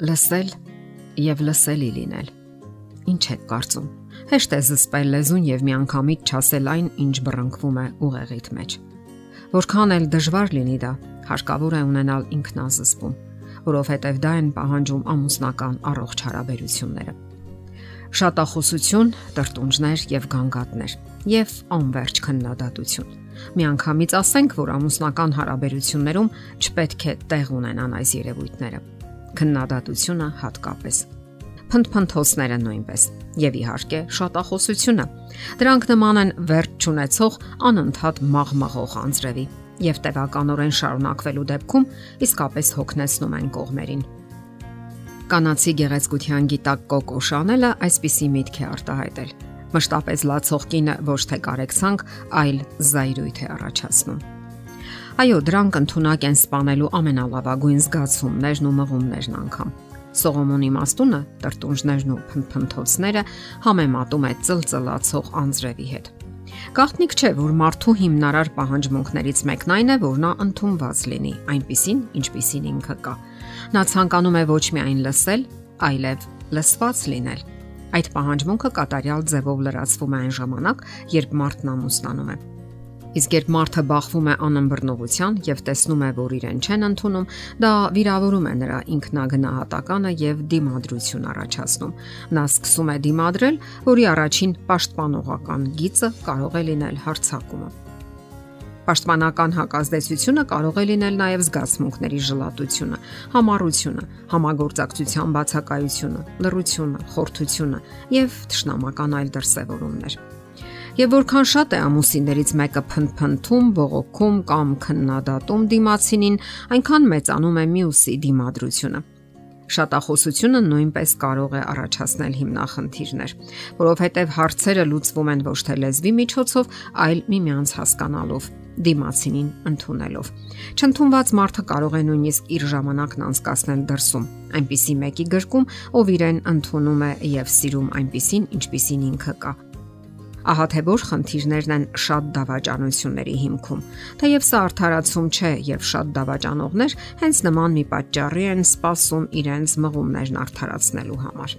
Լսել եւ լսելի լինել։ Ինչ եք կարծում։ Հեշտ է զսպել լեզուն եւ միանգամից չասել այն, ինչ բռնկվում է ուղեղիդ մեջ։ Որքան էլ դժվար լինի դա, հարկավոր է ունենալ ինքնազսպում, որովհետեւ դա են պահանջում ամուսնական առողջ հարաբերությունները։ Շատախոսություն, տրտունջներ եւ գանգատներ եւ անverջ քննադատություն։ Միանգամից ասենք, որ ամուսնական հարաբերություններում չպետք է տեղ ունենան այս երևույթները քննադատությունը հատկապես փնփնթոցները նույնպես եւ իհարկե շատախոսությունը դրանք նման են վերջ ճանաչող անընդհատ մաղմաղող անձրևի եւ տևականորեն շարունակվելու դեպքում իսկապես հոգնեցնում են կողմերին կանացի գեղեցկության գիտակ Կոկո Շանելը այսպիսի միտք է արտահայտել. Մշտապես լացող կինը ոչ թե կարեկցանք, այլ զայրույթ է առաջացնում Այո, դրանք ընդունակ են սپانելու ամենալավագույն զգացումներն ու մղումներն անգամ։ Սողոմոնի մաստունը, տրտունջներն ու փնփնթոցները համեմատում է ծլծլացող անձրևի հետ։ Գաղտնիք չէ, որ մարդու հիմնարար պահանջմունքներից մեկն այն է, որ նա ընդունված լինի, այնպիսին, ինչպիսին ինքը կա։ Նա ցանկանում է ոչ միայն լսել, այլև լսված լինել։ Այդ պահանջմունքը կատարյալ ձևով լրացվում է այն ժամանակ, երբ մարդն ամուսնանում է։ Իսկ երբ մարդը բախվում է անըմբռնողության եւ տեսնում է, որ իրեն չեն ընդունում, դա վիրավորում է նրա ինքնագնահատականը եւ դիմադրություն առաջացնում։ Նա սկսում է դիմադրել, որի առաջին պաշտպանողական գիծը կարող է լինել հարցակումը։ Պաշտպանական հակազդեցությունը կարող է լինել նաև զգացմունքների ժլատությունը, համառությունը, համագործակցության բացակայությունը, լռությունը, խորթությունը եւ թշնամական այլ դրսևորումներ։ Եվ որքան շատ է ամուսիններից մեկը փնփնթում, բողոքում կամ քննադատում դիմացինին, այնքան մեծանում է մյուսի դիմադրությունը շատախոսությունը նույնպես կարող է առաջացնել հիմնախնդիրներ, որովհետև հարցերը լուծվում են ոչ թե լեզվի միջոցով, այլ միմյանց հասկանալով, դիմացինին ընդունելով։ Չընդունված մարդը կարող է նույնիսկ իր ժամանակն անցկасնել դրսում, այնպիսի մեկի գրկում, ով իրեն ընդունում է եւ սիրում այնպիսին, ինչպիսին ինքը կա Ահա թե որ խնդիրներն են շատ դավաճանությունների հիմքում։ Թեև սա արդարացում չէ եւ շատ դավաճանողներ հենց նման մի պատճառի են սпасում իրենց մղումներն արդարացնելու համար։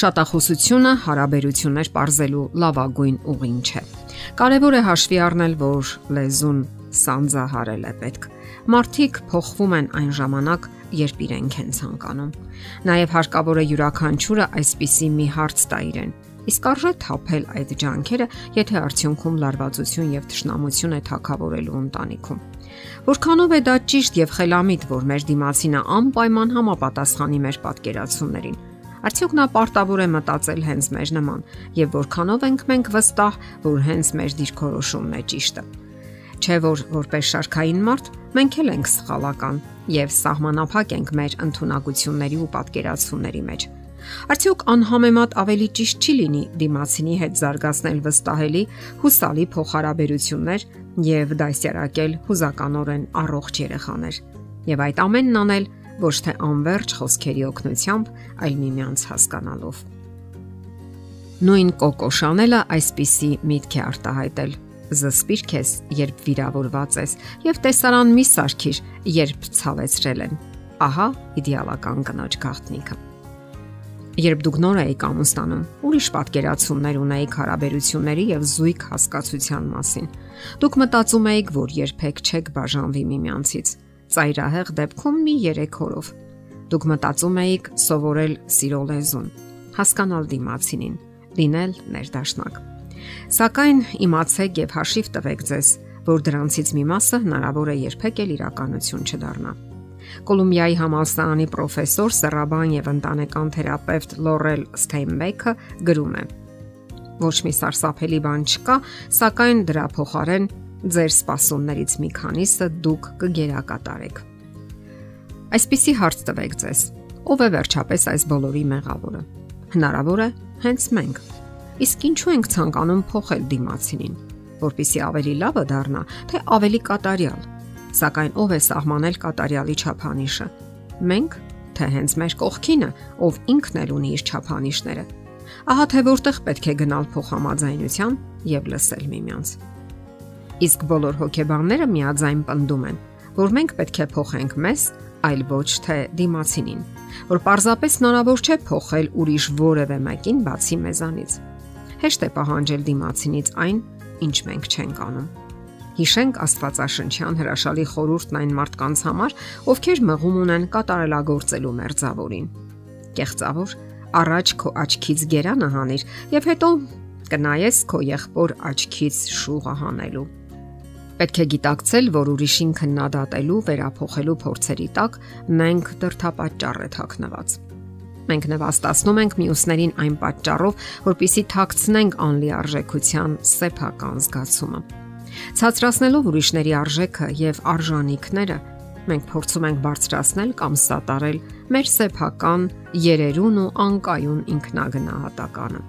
Շատախոսությունը հարաբերություններ parzելու լավագույն ուղին չէ։ Կարևոր է հաշվի առնել, որ լեզուն սանձահարել է պետք։ Մարդիկ փոխվում են այն ժամանակ, երբ իրենք են ցանկանում։ Նաև հարկավոր է յուրաքանչյուրը այսպիսի մի հարց տա իրեն. Իսկ արժե թափել այդ ջանքերը, եթե արդյունքում լարվածություն եւ թշնամություն է թակավորելու ընտանիքում։ Որքանով է դա ճիշտ եւ խելամիտ, որ մեր դիմացինը անպայման համապատասխանի մեր պատկերացումներին։ Արդյոք նա պարտավոր է մտածել հենց մեր նման եւ որքանով ենք մենք վստահ, որ հենց մեր դիրքորոշումն է ճիշտը։ Չէ որ որպես շարքային մարդ մենք էլ ենք սխալական եւ սահմանափակ ենք մեր ընտունակությունների ու պատկերացումների մեջ Արդյոք անհամեմատ ավելի ճիշտ չի լինի դիմացինի հետ զարգացնել վստահելի, հուսալի փոխհարաբերություններ եւ դասյարակել հուզականորեն առողջ երեխաներ։ Եվ այդ ամենն անել ոչ թե անverջ խոսքերի օգնությամբ, այլ միմյանց հասկանալով։ Նույն Կոկո Շանելը այսպիսի միտք է արտահայտել. Զսպիր քեզ, երբ վիրավորված ես, եւ տեսարան մի սարքիր, երբ ցավեցրել են։ Ահա իդեալական կնոջ գաղտնիքը։ Երբ դուք նոր եք ամուսնանում, ուրիշ պատկերացումներ ունեիք հարաբերությունների եւ զույգ հասկացության մասին։ Դուք մտածում եք, որ երբեք չեք բաժանվի միմյանցից։ Ծայրահեղ դեպքում մի 3 օրով։ Դուք մտածում եք սովորել սիրո լեզուն, հասկանալ դիմացինին, լինել ներդաշնակ։ Սակայն իմացեք եւ հաշիվ տվեք ձեզ, որ դրանցից մի մասը հնարավոր է երբեք էլ իրականություն չդառնա։ Կոլումբիայի համալսարանի պրոֆեսոր, սեռաբան եւ ընտանեկան թերապևտ Լորել Ստեյնբեքը գրում է. Ոչ մի սարսափելի բան չկա, սակայն դրա փոխարեն ձեր սպասումներից մի քանիսը դուք կգերակատարեք։ Այսպիսի հարց տվեք ձեզ. ով է վերջապես այս բոլորի մեղավորը։ Հնարավոր է հենց մենք։ Իսկ ինչու ենք ցանկանում փոխել դիմացինին, որpիսի ավելի լավը դառնա, թե ավելի կատարյալ Սակայն ով է սահմանել կատարյալի չափանիշը։ Մենք, թե հենց մեր կողքինը, ով ինքն էլ ունի իր չափանիշները։ Ահա թե որտեղ պետք է գնալ փոխհամաձայնության եւ լսել միմյանց։ Իսկ բոլոր հոգեբանները միաձայն պնդում են, որ մենք պետք է փոխենք մեզ, այլ ոչ թե դիմացինին, որ պարզապես հնարավոր չէ փոխել ուրիշ որևէ մեկին բացի մեզանից։ Հեշտ է պահանջել դիմացինից այն, ինչ մենք չենք անում։ Հիշենք Աստվածաշնչյան հրաշալի խորհուրդն այն մարդկանց համար, ովքեր մղում ունեն կատարելագործելու մերձավորին։ Կեղծավոր, առաջ քո աչքից գերանը հանիր եւ հետո կնայես քո եղբոր աչքից շուղը հանելու։ Պետք է գիտակցել, որ ուրիշին քննադատելու, վերափոխելու փորձերի տակ մենք դրթապաճառ է թաքնված։ Մենք նվաստացնում ենք մյուսներին այն պատճառով, որpիսի թաքցնենք անլիարժեքության սեփական զգացումը։ Ցածրացնելով ուրիշների արժեքը եւ արժանինքները, մենք փորձում ենք բարձրացնել կամ սատարել մեր սեփական երերուն ու անկայուն ինքնագնահատականը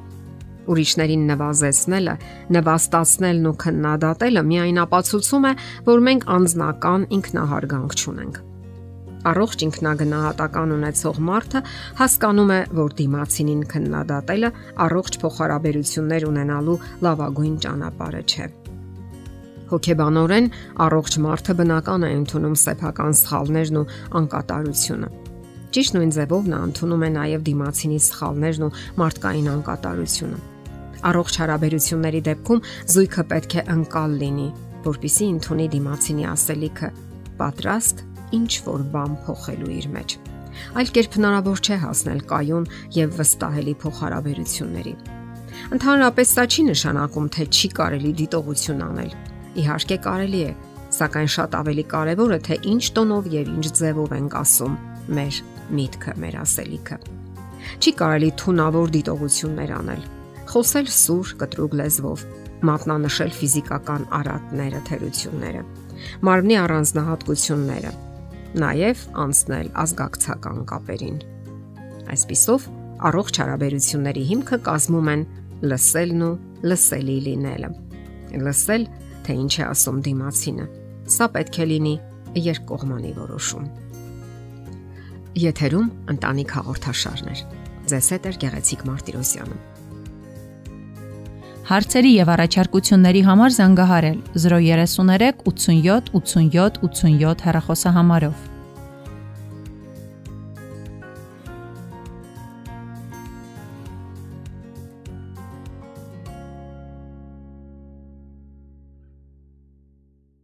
ուրիշներին նվազեցնելը, նվաստացնելն ու քննադատելը միայն ապացուցում է, որ մենք անznական ինքնահարգանք չունենք։ Առողջ ինքնագնահատական ունեցող մարդը հասկանում է, որ դիմացինին քննադատելը առողջ փոխհարաբերություններ ունենալու լավագույն ճանապարհը չէ։ Հոգեբանորեն առողջ մարդը բնական է ընդունում սեփական սխալներն ու անկատարությունը։ Ճիշտ նույն ձևով նա ընդունում է նաև դիմացինի սխալներն ու մարդկային անկատարությունը։ Առողջ հարաբերությունների դեպքում զույգը պետք է անկալ լինի, որpիսի ընդունի դիմացինի ասելիքը, պատրաստ ինչ որ բան փոխելու իր մեջ։ Այլ կերպ հնարավոր չէ հասնել կայուն եւ վստահելի փոխհարաբերությունների։ Ընդհանրապես դա չի նշանակում, թե չի կարելի դիտողություն անել։ Իհարկե կարելի է, սակայն շատ ավելի կարևոր է թե ինչ տոնով եւ ինչ ձևով ենք ասում մեր միտքը, մեր ասելիքը։ Չի կարելի թունավոր դիտողություններ անել խոսել սուր կտրուկ լեզվով, մատնանշել ֆիզիկական արատները, թերությունները, մարմնի առանձնահատկությունները, նաև անցնել ազգակցական կապերին։ Այսպիսով, առողջ հարաբերությունների հիմքը կազմում են լսելն ու լսելի լինելը։ Լսել, թե ինչ է ասում դիմացինը, սա պետք է լինի երկկողմանի որոշում։ Եթերում ընտանիք հաղորդաշարներ։ Ձեզ հետ է Գեղեցիկ Մարտիրոսյանը։ Հարցերի եւ առաջարկությունների համար զանգահարել 033 87 87 87 հեռախոսահամարով։